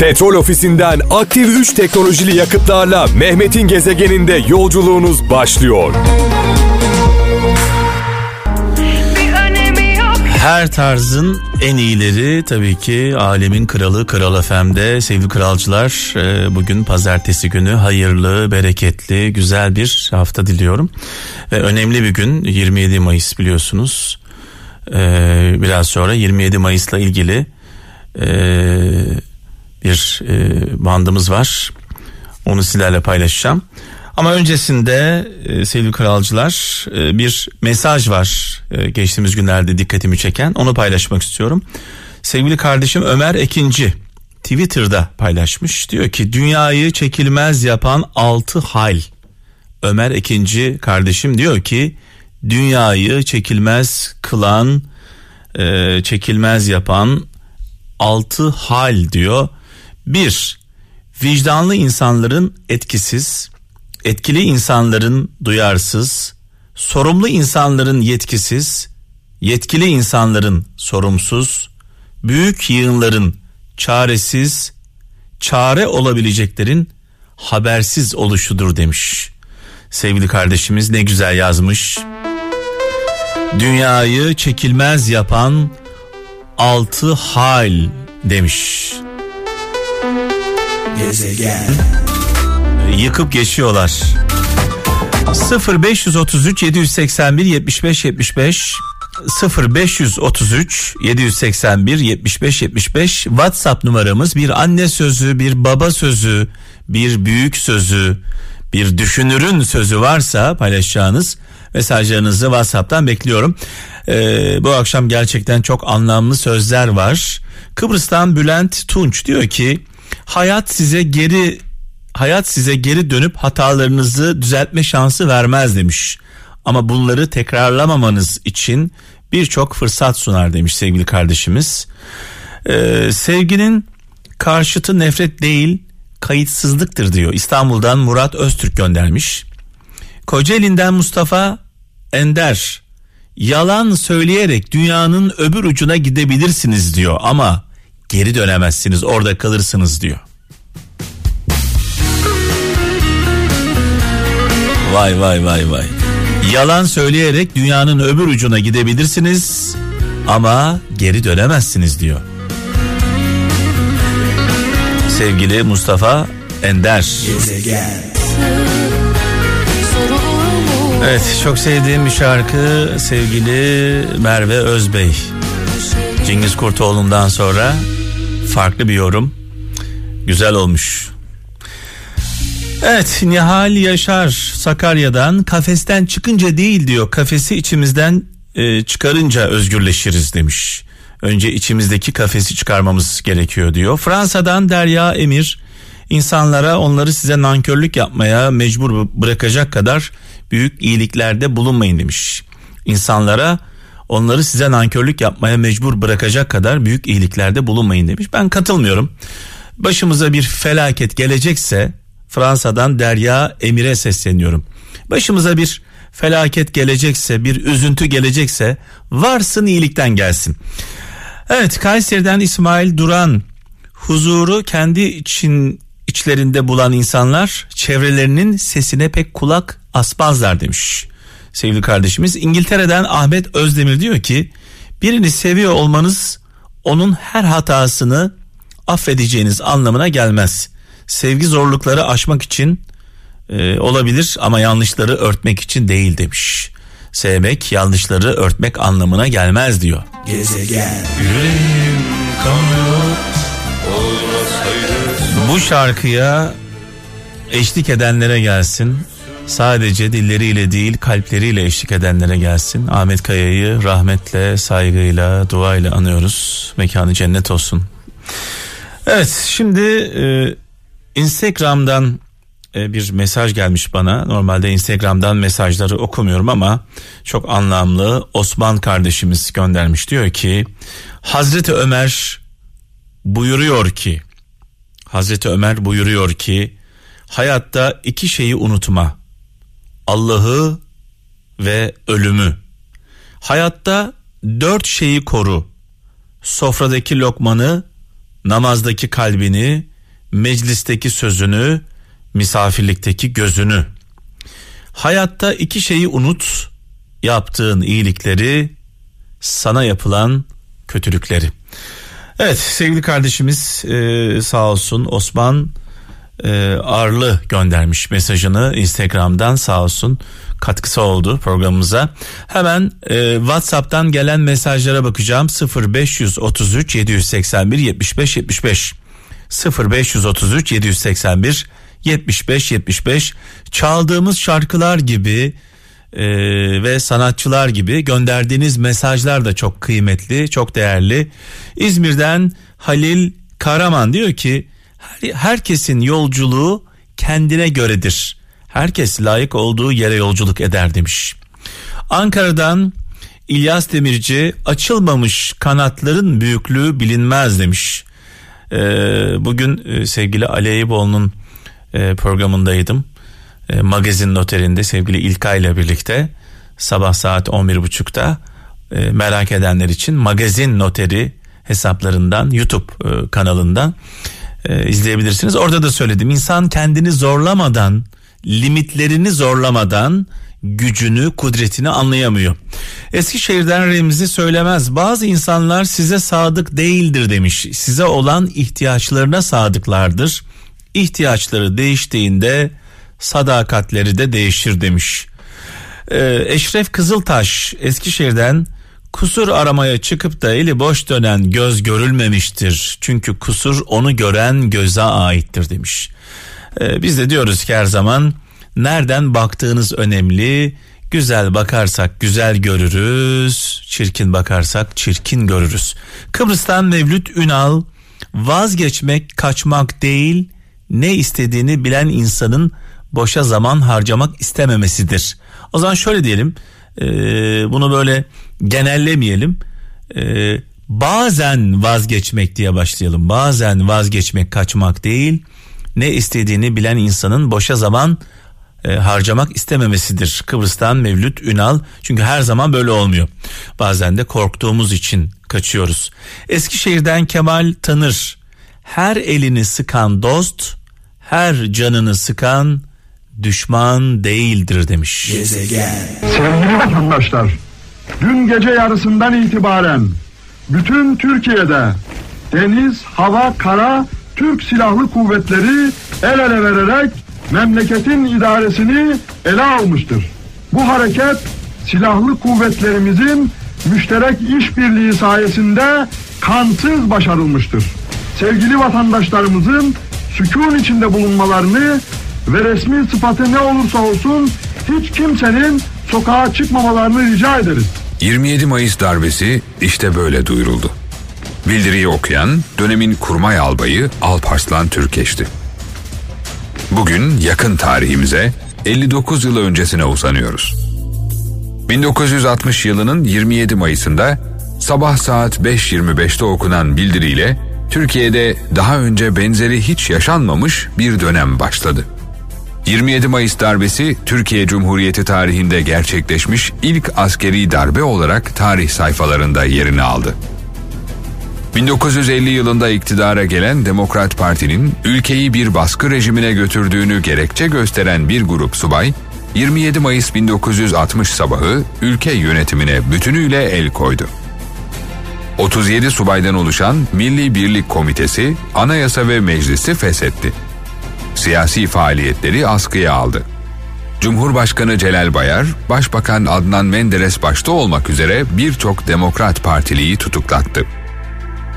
Petrol ofisinden aktif 3 teknolojili yakıtlarla Mehmet'in gezegeninde yolculuğunuz başlıyor. Her tarzın en iyileri tabii ki alemin kralı Kral FM'de sevgili kralcılar e, bugün pazartesi günü hayırlı, bereketli, güzel bir hafta diliyorum. Ve önemli bir gün 27 Mayıs biliyorsunuz. E, biraz sonra 27 Mayıs'la ilgili e, bir bandımız var. Onu sizlerle paylaşacağım. Ama öncesinde e, sevgili kralcılar e, bir mesaj var e, geçtiğimiz günlerde dikkatimi çeken onu paylaşmak istiyorum. Sevgili kardeşim Ömer Ekinci Twitter'da paylaşmış diyor ki dünyayı çekilmez yapan altı hal. Ömer Ekinci kardeşim diyor ki dünyayı çekilmez kılan e, çekilmez yapan altı hal diyor. Bir vicdanlı insanların etkisiz etkili insanların duyarsız, sorumlu insanların yetkisiz, yetkili insanların sorumsuz, büyük yığınların çaresiz, çare olabileceklerin habersiz oluşudur demiş. Sevgili kardeşimiz ne güzel yazmış. Dünyayı çekilmez yapan altı hal demiş. Gezegen yıkıp geçiyorlar. 0533 781 75 75 0533 781 75 75 WhatsApp numaramız bir anne sözü, bir baba sözü, bir büyük sözü, bir düşünürün sözü varsa paylaşacağınız mesajlarınızı WhatsApp'tan bekliyorum. Ee, bu akşam gerçekten çok anlamlı sözler var. Kıbrıs'tan Bülent Tunç diyor ki hayat size geri hayat size geri dönüp hatalarınızı düzeltme şansı vermez demiş. Ama bunları tekrarlamamanız için birçok fırsat sunar demiş sevgili kardeşimiz. Ee, sevginin karşıtı nefret değil kayıtsızlıktır diyor. İstanbul'dan Murat Öztürk göndermiş. Kocaeli'nden Mustafa Ender yalan söyleyerek dünyanın öbür ucuna gidebilirsiniz diyor ama geri dönemezsiniz orada kalırsınız diyor. Vay vay vay vay. Yalan söyleyerek dünyanın öbür ucuna gidebilirsiniz ama geri dönemezsiniz diyor. Sevgili Mustafa Ender. Evet çok sevdiğim bir şarkı sevgili Merve Özbey. Cengiz Kurtoğlu'ndan sonra farklı bir yorum. Güzel olmuş. Evet Nihal Yaşar Sakarya'dan kafesten çıkınca değil diyor kafesi içimizden e, çıkarınca özgürleşiriz demiş. Önce içimizdeki kafesi çıkarmamız gerekiyor diyor. Fransa'dan Derya Emir insanlara onları size nankörlük yapmaya mecbur bırakacak kadar büyük iyiliklerde bulunmayın demiş. İnsanlara onları size nankörlük yapmaya mecbur bırakacak kadar büyük iyiliklerde bulunmayın demiş. Ben katılmıyorum. Başımıza bir felaket gelecekse Fransa'dan Derya Emir'e sesleniyorum. Başımıza bir felaket gelecekse, bir üzüntü gelecekse varsın iyilikten gelsin. Evet Kayseri'den İsmail Duran huzuru kendi için içlerinde bulan insanlar çevrelerinin sesine pek kulak asmazlar demiş. Sevgili kardeşimiz İngiltere'den Ahmet Özdemir diyor ki birini seviyor olmanız onun her hatasını affedeceğiniz anlamına gelmez sevgi zorlukları aşmak için e, olabilir ama yanlışları örtmek için değil demiş. Sevmek yanlışları örtmek anlamına gelmez diyor. Gezegen. Bu şarkıya eşlik edenlere gelsin. Sadece dilleriyle değil kalpleriyle eşlik edenlere gelsin. Ahmet Kaya'yı rahmetle, saygıyla, duayla anıyoruz. Mekanı cennet olsun. Evet şimdi e, Instagram'dan e, bir mesaj gelmiş bana. Normalde Instagram'dan mesajları okumuyorum ama çok anlamlı. Osman kardeşimiz göndermiş. Diyor ki Hazreti Ömer buyuruyor ki Hazreti Ömer buyuruyor ki hayatta iki şeyi unutma. Allah'ı ve ölümü. Hayatta dört şeyi koru. Sofradaki lokmanı, namazdaki kalbini, meclisteki sözünü, misafirlikteki gözünü. Hayatta iki şeyi unut, yaptığın iyilikleri, sana yapılan kötülükleri. Evet sevgili kardeşimiz e, sağ olsun Osman e, Arlı göndermiş mesajını Instagram'dan sağ olsun katkısı oldu programımıza. Hemen e, WhatsApp'tan gelen mesajlara bakacağım 0533 781 75 75 0533 781 75 75 çaldığımız şarkılar gibi e, ve sanatçılar gibi gönderdiğiniz mesajlar da çok kıymetli, çok değerli. İzmir'den Halil Karaman diyor ki herkesin yolculuğu kendine göredir. Herkes layık olduğu yere yolculuk eder demiş. Ankara'dan İlyas Demirci açılmamış kanatların büyüklüğü bilinmez demiş. Ee, bugün e, sevgili Ali Eyüboğlu'nun e, programındaydım. E, magazin noterinde sevgili İlkay ile birlikte sabah saat 11.30'da e, merak edenler için magazin noteri hesaplarından YouTube e, kanalından e, izleyebilirsiniz. Orada da söyledim insan kendini zorlamadan limitlerini zorlamadan gücünü, kudretini anlayamıyor. Eskişehir'den Remzi söylemez. Bazı insanlar size sadık değildir demiş. Size olan ihtiyaçlarına sadıklardır. İhtiyaçları değiştiğinde sadakatleri de değişir demiş. Ee, Eşref Kızıltaş Eskişehir'den kusur aramaya çıkıp da eli boş dönen göz görülmemiştir. Çünkü kusur onu gören göze aittir demiş. Ee, biz de diyoruz ki her zaman nereden baktığınız önemli. Güzel bakarsak güzel görürüz, çirkin bakarsak çirkin görürüz. Kıbrıs'tan Mevlüt Ünal vazgeçmek kaçmak değil ne istediğini bilen insanın boşa zaman harcamak istememesidir. O zaman şöyle diyelim e, bunu böyle genellemeyelim. E, bazen vazgeçmek diye başlayalım. Bazen vazgeçmek kaçmak değil ne istediğini bilen insanın boşa zaman e, harcamak istememesidir. Kıbrıs'tan Mevlüt Ünal çünkü her zaman böyle olmuyor. Bazen de korktuğumuz için kaçıyoruz. Eskişehir'den Kemal Tanır her elini sıkan dost her canını sıkan düşman değildir demiş. Gezegen. Sevgili vatandaşlar, dün gece yarısından itibaren bütün Türkiye'de deniz, hava, kara Türk Silahlı Kuvvetleri el ele vererek memleketin idaresini ele almıştır. Bu hareket silahlı kuvvetlerimizin müşterek işbirliği sayesinde kansız başarılmıştır. Sevgili vatandaşlarımızın sükun içinde bulunmalarını ve resmi sıfatı ne olursa olsun hiç kimsenin sokağa çıkmamalarını rica ederiz. 27 Mayıs darbesi işte böyle duyuruldu. Bildiriyi okuyan dönemin kurmay albayı Alparslan Türkeş'ti. Bugün yakın tarihimize 59 yıl öncesine uzanıyoruz. 1960 yılının 27 Mayıs'ında sabah saat 5.25'te okunan bildiriyle Türkiye'de daha önce benzeri hiç yaşanmamış bir dönem başladı. 27 Mayıs darbesi Türkiye Cumhuriyeti tarihinde gerçekleşmiş ilk askeri darbe olarak tarih sayfalarında yerini aldı. 1950 yılında iktidara gelen Demokrat Parti'nin ülkeyi bir baskı rejimine götürdüğünü gerekçe gösteren bir grup subay, 27 Mayıs 1960 sabahı ülke yönetimine bütünüyle el koydu. 37 subaydan oluşan Milli Birlik Komitesi anayasa ve meclisi feshetti. Siyasi faaliyetleri askıya aldı. Cumhurbaşkanı Celal Bayar, Başbakan Adnan Menderes başta olmak üzere birçok Demokrat Partiliyi tutuklattı.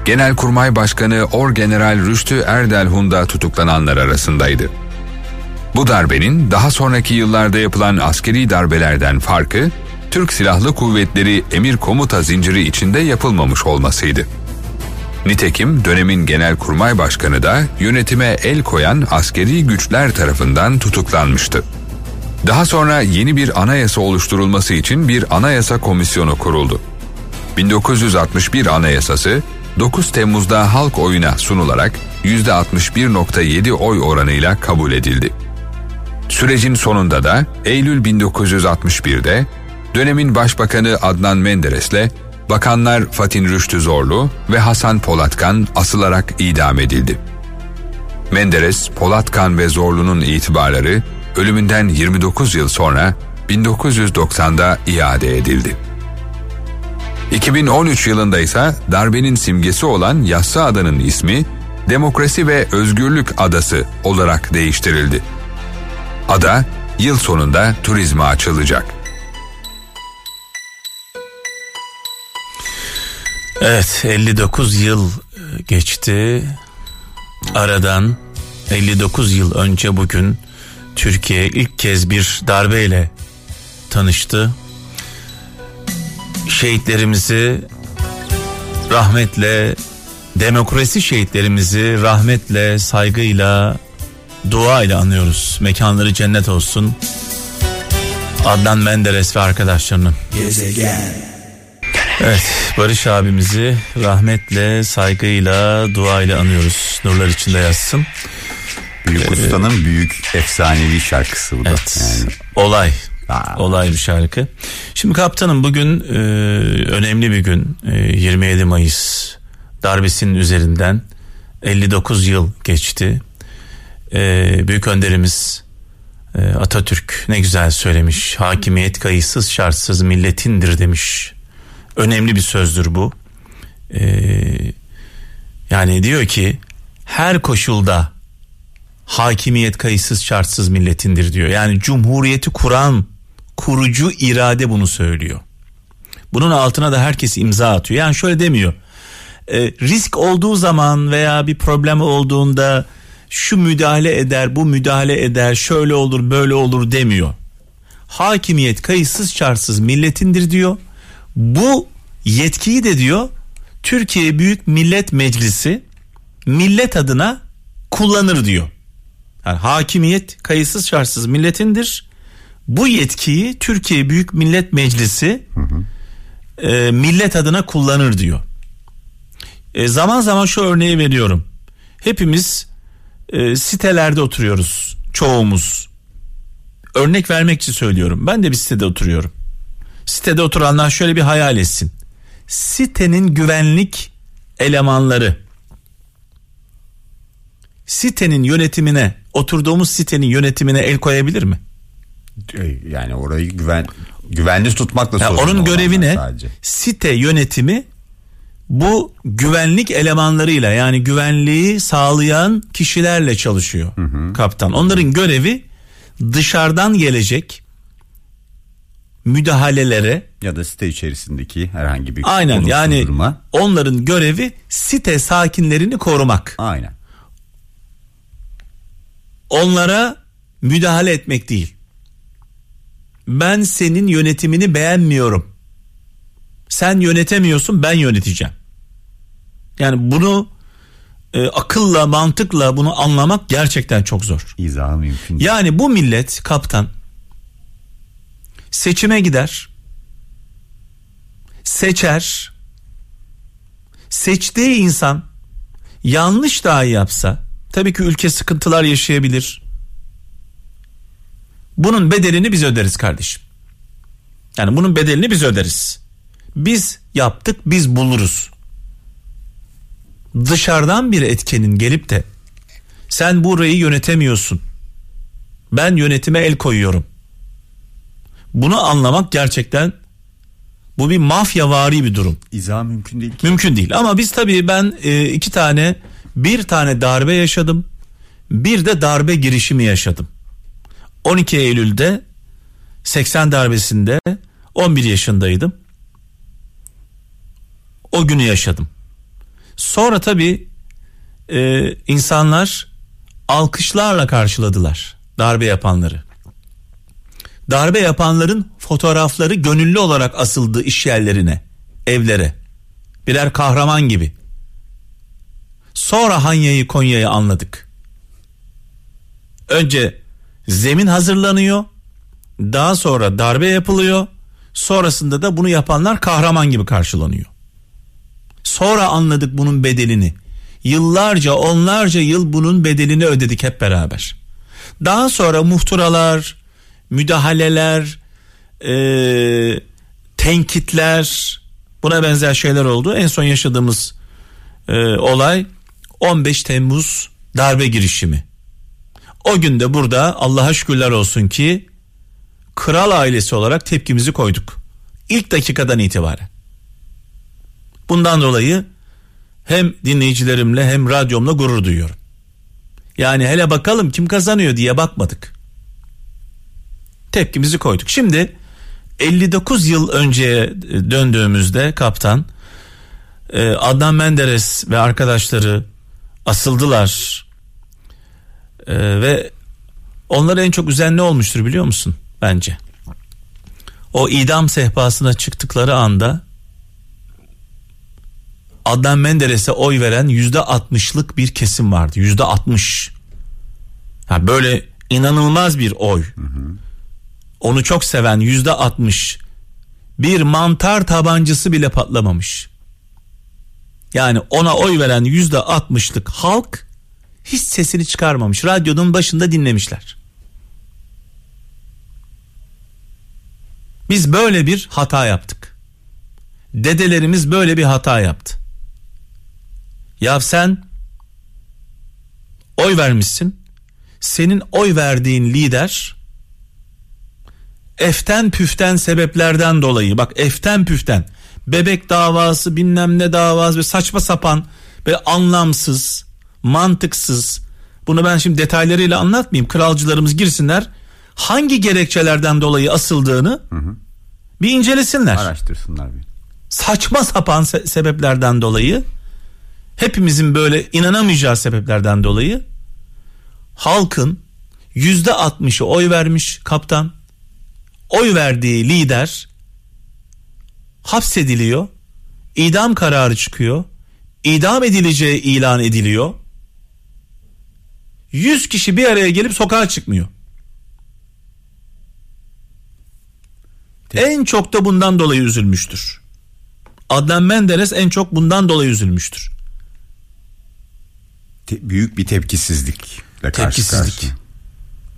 Genelkurmay Başkanı Orgeneral Rüştü Erdelhun da tutuklananlar arasındaydı. Bu darbenin daha sonraki yıllarda yapılan askeri darbelerden farkı, Türk Silahlı Kuvvetleri emir komuta zinciri içinde yapılmamış olmasıydı. Nitekim dönemin Genelkurmay Başkanı da yönetime el koyan askeri güçler tarafından tutuklanmıştı. Daha sonra yeni bir anayasa oluşturulması için bir anayasa komisyonu kuruldu. 1961 Anayasası 9 Temmuz'da halk oyuna sunularak %61.7 oy oranıyla kabul edildi. Sürecin sonunda da Eylül 1961'de dönemin Başbakanı Adnan Menderes'le bakanlar Fatin Rüştü Zorlu ve Hasan Polatkan asılarak idam edildi. Menderes, Polatkan ve Zorlu'nun itibarları ölümünden 29 yıl sonra 1990'da iade edildi. 2013 yılında ise darbenin simgesi olan Yassı Ada'nın ismi Demokrasi ve Özgürlük Adası olarak değiştirildi. Ada yıl sonunda turizme açılacak. Evet 59 yıl geçti. Aradan 59 yıl önce bugün Türkiye ilk kez bir darbeyle tanıştı. Şehitlerimizi rahmetle, demokrasi şehitlerimizi rahmetle, saygıyla, dua ile anıyoruz. Mekanları cennet olsun. Adnan Menderes ve arkadaşlarının. Gezegen. Evet Barış abimizi rahmetle, saygıyla, duayla anıyoruz. Nurlar içinde yazsın. Büyük ee, ustanın büyük efsanevi şarkısı bu da. Evet. Yani. Olay. Aa. Olay bir şarkı. Şimdi kaptanım bugün e, önemli bir gün. E, 27 Mayıs darbesinin üzerinden 59 yıl geçti. E, büyük önderimiz e, Atatürk ne güzel söylemiş. Hakimiyet kayıtsız şartsız milletindir demiş önemli bir sözdür bu. Ee, yani diyor ki her koşulda hakimiyet kayıtsız şartsız milletindir diyor. Yani cumhuriyeti kuran kurucu irade bunu söylüyor. Bunun altına da herkes imza atıyor. Yani şöyle demiyor. E, risk olduğu zaman veya bir problem olduğunda şu müdahale eder, bu müdahale eder, şöyle olur, böyle olur demiyor. Hakimiyet kayıtsız şartsız milletindir diyor. Bu yetkiyi de diyor Türkiye Büyük Millet Meclisi millet adına kullanır diyor. Yani hakimiyet kayıtsız şartsız milletindir. Bu yetkiyi Türkiye Büyük Millet Meclisi hı hı. E, millet adına kullanır diyor. E, zaman zaman şu örneği veriyorum. Hepimiz e, sitelerde oturuyoruz çoğumuz. Örnek vermek için söylüyorum. Ben de bir sitede oturuyorum. Sitede oturanlar şöyle bir hayal etsin. Sitenin güvenlik elemanları sitenin yönetimine oturduğumuz sitenin yönetimine el koyabilir mi? E, yani orayı güven güvenli tutmakla yani Onun görevi ne? Sadece. Site yönetimi bu güvenlik elemanlarıyla yani güvenliği sağlayan kişilerle çalışıyor hı hı. kaptan. Onların görevi dışarıdan gelecek müdahalelere ya da site içerisindeki herhangi bir Aynen yani duruma. onların görevi site sakinlerini korumak. Aynen. Onlara müdahale etmek değil. Ben senin yönetimini beğenmiyorum. Sen yönetemiyorsun ben yöneteceğim. Yani bunu e, akılla mantıkla bunu anlamak gerçekten çok zor. İzah mümkün. Yani bu millet kaptan seçime gider. Seçer. Seçtiği insan yanlış dahi yapsa tabii ki ülke sıkıntılar yaşayabilir. Bunun bedelini biz öderiz kardeşim. Yani bunun bedelini biz öderiz. Biz yaptık, biz buluruz. Dışarıdan bir etkenin gelip de sen burayı yönetemiyorsun. Ben yönetime el koyuyorum bunu anlamak gerçekten bu bir mafyavari bir durum. İzah mümkün değil. Ki. Mümkün değil ama biz tabii ben e, iki tane bir tane darbe yaşadım. Bir de darbe girişimi yaşadım. 12 Eylül'de 80 darbesinde 11 yaşındaydım. O günü yaşadım. Sonra tabii e, insanlar alkışlarla karşıladılar darbe yapanları darbe yapanların fotoğrafları gönüllü olarak asıldı iş yerlerine, evlere. Birer kahraman gibi. Sonra Hanya'yı Konya'yı anladık. Önce zemin hazırlanıyor. Daha sonra darbe yapılıyor. Sonrasında da bunu yapanlar kahraman gibi karşılanıyor. Sonra anladık bunun bedelini. Yıllarca onlarca yıl bunun bedelini ödedik hep beraber. Daha sonra muhturalar, müdahaleler, e, tenkitler, Buna benzer şeyler oldu. En son yaşadığımız e, olay 15 Temmuz darbe girişimi. O günde burada Allah'a şükürler olsun ki kral ailesi olarak tepkimizi koyduk. İlk dakikadan itibaren. Bundan dolayı hem dinleyicilerimle hem radyomla gurur duyuyorum. Yani hele bakalım kim kazanıyor diye bakmadık. Tepkimizi koyduk. Şimdi 59 yıl önceye döndüğümüzde kaptan e, Adnan Menderes ve arkadaşları asıldılar. E, ve onları en çok üzen ne olmuştur biliyor musun? Bence. O idam sehpasına çıktıkları anda Adnan Menderes'e oy veren yüzde altmışlık bir kesim vardı. Yüzde altmış. Ha böyle inanılmaz bir oy. Onu çok seven yüzde altmış. Bir mantar tabancası bile patlamamış. Yani ona oy veren yüzde altmışlık halk hiç sesini çıkarmamış. Radyonun başında dinlemişler. Biz böyle bir hata yaptık. Dedelerimiz böyle bir hata yaptı. Ya sen oy vermişsin. Senin oy verdiğin lider eften püften sebeplerden dolayı. Bak eften püften. Bebek davası bilmem ne davası ve saçma sapan ve anlamsız mantıksız. Bunu ben şimdi detaylarıyla anlatmayayım. Kralcılarımız girsinler. Hangi gerekçelerden dolayı asıldığını bir incelesinler. Araştırsınlar bir. saçma sapan se- sebeplerden dolayı hepimizin böyle inanamayacağı sebeplerden dolayı halkın yüzde altmışı oy vermiş kaptan oy verdiği lider hapsediliyor idam kararı çıkıyor idam edileceği ilan ediliyor 100 kişi bir araya gelip sokağa çıkmıyor en çok da bundan dolayı üzülmüştür Adnan Menderes en çok bundan dolayı üzülmüştür Te- büyük bir tepkisizlikle karşı Tepkisizlik. karşıya.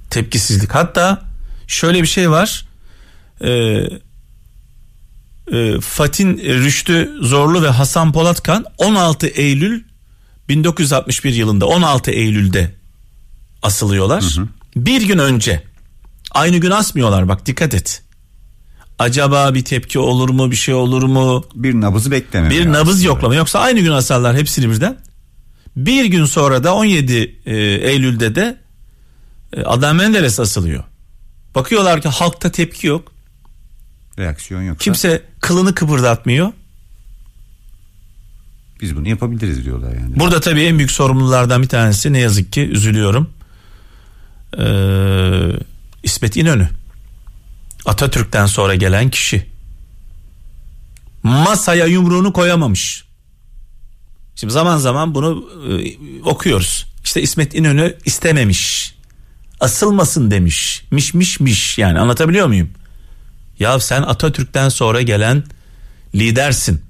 Tepkisizlik. Hatta şöyle bir şey var. Ee, e, Fatin Rüştü Zorlu ve Hasan Polatkan 16 Eylül 1961 yılında 16 Eylül'de asılıyorlar. Bir gün önce aynı gün asmıyorlar bak dikkat et. Acaba bir tepki olur mu bir şey olur mu? Bir nabızı bekleme. Bir nabız yoklama yoksa aynı gün asarlar hepsini birden. Bir gün sonra da 17 e, Eylül'de de e, Adnan Menderes asılıyor. Bakıyorlar ki halkta tepki yok. Reaksiyon yoksa Kimse kılını kıpırdatmıyor. biz bunu yapabiliriz diyorlar yani. Burada tabii en büyük sorumlulardan bir tanesi ne yazık ki üzülüyorum. Ee, İsmet İnönü. Atatürk'ten sonra gelen kişi. Masaya yumruğunu koyamamış. Şimdi zaman zaman bunu e, okuyoruz. İşte İsmet İnönü istememiş. Asılmasın demiş. Miş miş miş yani anlatabiliyor muyum? Ya sen Atatürk'ten sonra gelen lidersin.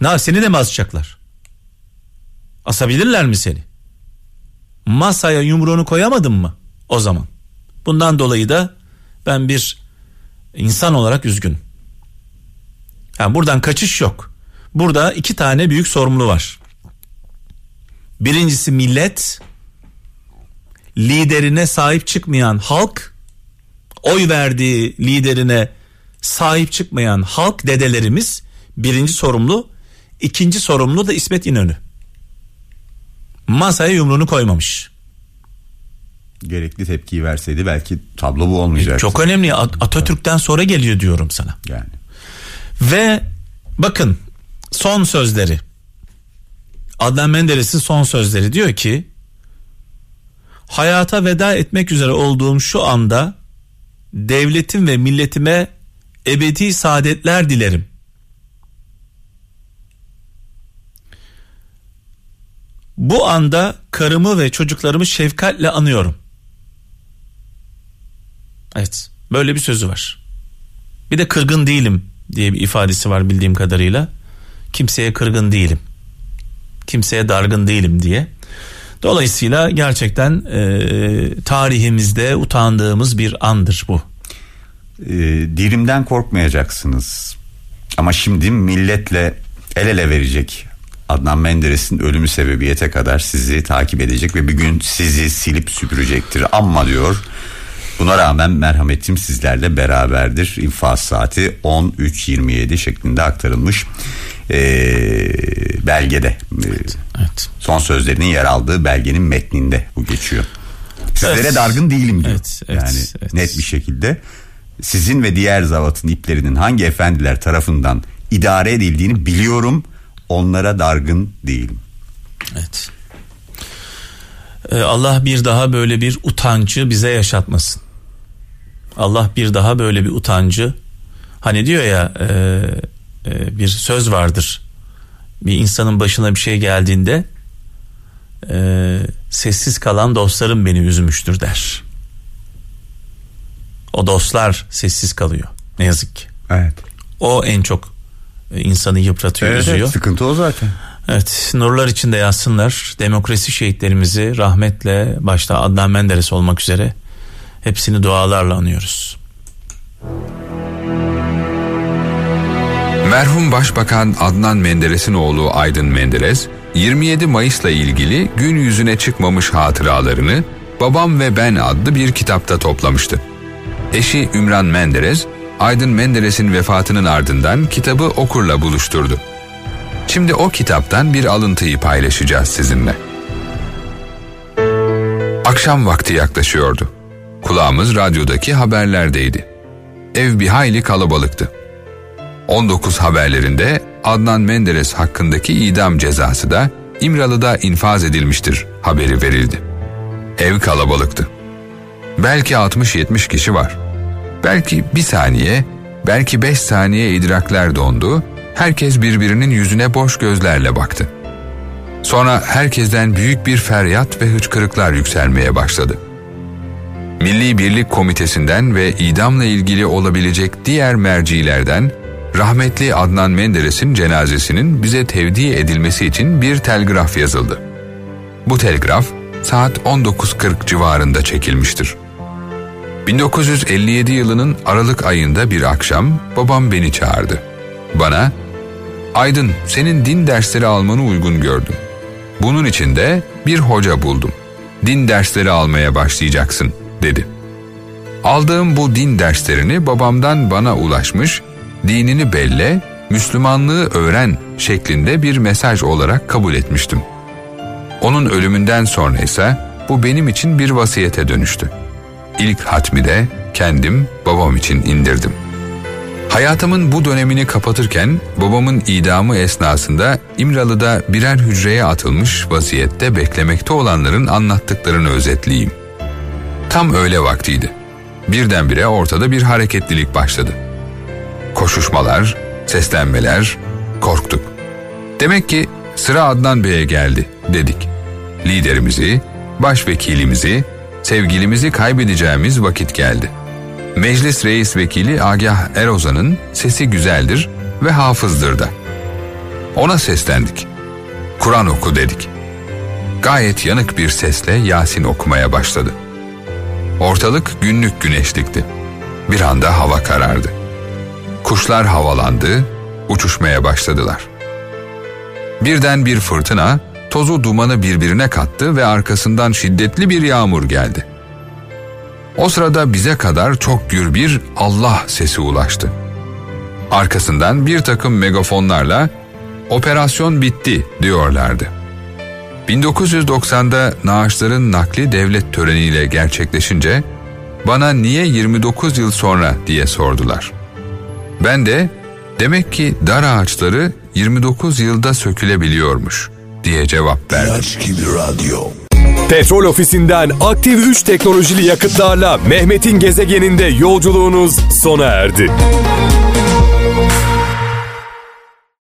Ne seni de mi asacaklar? Asabilirler mi seni? Masaya yumruğunu koyamadın mı o zaman? Bundan dolayı da ben bir insan olarak üzgün. Yani buradan kaçış yok. Burada iki tane büyük sorumlu var. Birincisi millet, liderine sahip çıkmayan halk, oy verdiği liderine sahip çıkmayan halk dedelerimiz birinci sorumlu. İkinci sorumlu da İsmet İnönü. Masaya yumruğunu koymamış. Gerekli tepkiyi verseydi belki tablo bu olmayacaktı. Çok önemli. At- Atatürk'ten sonra geliyor diyorum sana. Yani. Ve bakın son sözleri. Adnan Menderes'in son sözleri diyor ki hayata veda etmek üzere olduğum şu anda devletim ve milletime ebedi saadetler dilerim. Bu anda karımı ve çocuklarımı şefkatle anıyorum. Evet, böyle bir sözü var. Bir de kırgın değilim diye bir ifadesi var bildiğim kadarıyla. Kimseye kırgın değilim. Kimseye dargın değilim diye. Dolayısıyla gerçekten e, tarihimizde utandığımız bir andır bu. e, dirimden korkmayacaksınız. Ama şimdi milletle el ele verecek Adnan Menderes'in ölümü sebebiyete kadar sizi takip edecek ve bir gün sizi silip süpürecektir. Ama diyor buna rağmen merhametim sizlerle beraberdir. İnfaz saati 13.27 şeklinde aktarılmış ee, belgede. Evet, evet. Son sözlerinin yer aldığı belgenin metninde bu geçiyor. Sizlere Evet. dargın değilim diyor. Evet, evet, yani evet. net bir şekilde sizin ve diğer zavatın iplerinin hangi efendiler tarafından idare edildiğini biliyorum. Onlara dargın değilim. Evet. Ee, Allah bir daha böyle bir utancı bize yaşatmasın. Allah bir daha böyle bir utancı hani diyor ya e, e, bir söz vardır. Bir insanın başına bir şey geldiğinde e, sessiz kalan dostlarım beni üzmüştür der. O dostlar sessiz kalıyor. Ne yazık ki. Evet. O en çok e, insanı yıpratıyor, Evet, üzüyor. evet, sıkıntı o zaten. Evet nurlar içinde yatsınlar. Demokrasi şehitlerimizi rahmetle başta Adnan Menderes olmak üzere hepsini dualarla anıyoruz. Merhum Başbakan Adnan Menderes'in oğlu Aydın Menderes, 27 Mayıs'la ilgili gün yüzüne çıkmamış hatıralarını Babam ve Ben adlı bir kitapta toplamıştı. Eşi Ümran Menderes, Aydın Menderes'in vefatının ardından kitabı okurla buluşturdu. Şimdi o kitaptan bir alıntıyı paylaşacağız sizinle. Akşam vakti yaklaşıyordu. Kulağımız radyodaki haberlerdeydi. Ev bir hayli kalabalıktı. 19 haberlerinde Adnan Menderes hakkındaki idam cezası da İmralı'da infaz edilmiştir haberi verildi. Ev kalabalıktı. Belki 60-70 kişi var. Belki bir saniye, belki beş saniye idrakler dondu, herkes birbirinin yüzüne boş gözlerle baktı. Sonra herkesten büyük bir feryat ve hıçkırıklar yükselmeye başladı. Milli Birlik Komitesi'nden ve idamla ilgili olabilecek diğer mercilerden rahmetli Adnan Menderes'in cenazesinin bize tevdi edilmesi için bir telgraf yazıldı. Bu telgraf saat 19.40 civarında çekilmiştir. 1957 yılının Aralık ayında bir akşam babam beni çağırdı. Bana, Aydın senin din dersleri almanı uygun gördüm. Bunun için de bir hoca buldum. Din dersleri almaya başlayacaksın dedi. Aldığım bu din derslerini babamdan bana ulaşmış, dinini belle, Müslümanlığı öğren şeklinde bir mesaj olarak kabul etmiştim. Onun ölümünden sonra ise bu benim için bir vasiyete dönüştü. İlk hatmi de kendim babam için indirdim. Hayatımın bu dönemini kapatırken babamın idamı esnasında İmralı'da birer hücreye atılmış vaziyette beklemekte olanların anlattıklarını özetleyeyim. Tam öğle vaktiydi. Birdenbire ortada bir hareketlilik başladı. Koşuşmalar, seslenmeler, korktuk. Demek ki sıra Adnan Bey'e geldi dedik. Liderimizi, başvekilimizi, sevgilimizi kaybedeceğimiz vakit geldi. Meclis Reis Vekili Agah Erozan'ın sesi güzeldir ve hafızdır da. Ona seslendik. Kur'an oku dedik. Gayet yanık bir sesle Yasin okumaya başladı. Ortalık günlük güneşlikti. Bir anda hava karardı. Kuşlar havalandı, uçuşmaya başladılar. Birden bir fırtına tozu dumanı birbirine kattı ve arkasından şiddetli bir yağmur geldi. O sırada bize kadar çok gür bir Allah sesi ulaştı. Arkasından bir takım megafonlarla operasyon bitti diyorlardı. 1990'da naaşların nakli devlet töreniyle gerçekleşince bana niye 29 yıl sonra diye sordular. Ben de demek ki dar ağaçları 29 yılda sökülebiliyormuş diye cevap verdim. Petrol ofisinden aktif 3 teknolojili yakıtlarla Mehmet'in gezegeninde yolculuğunuz sona erdi.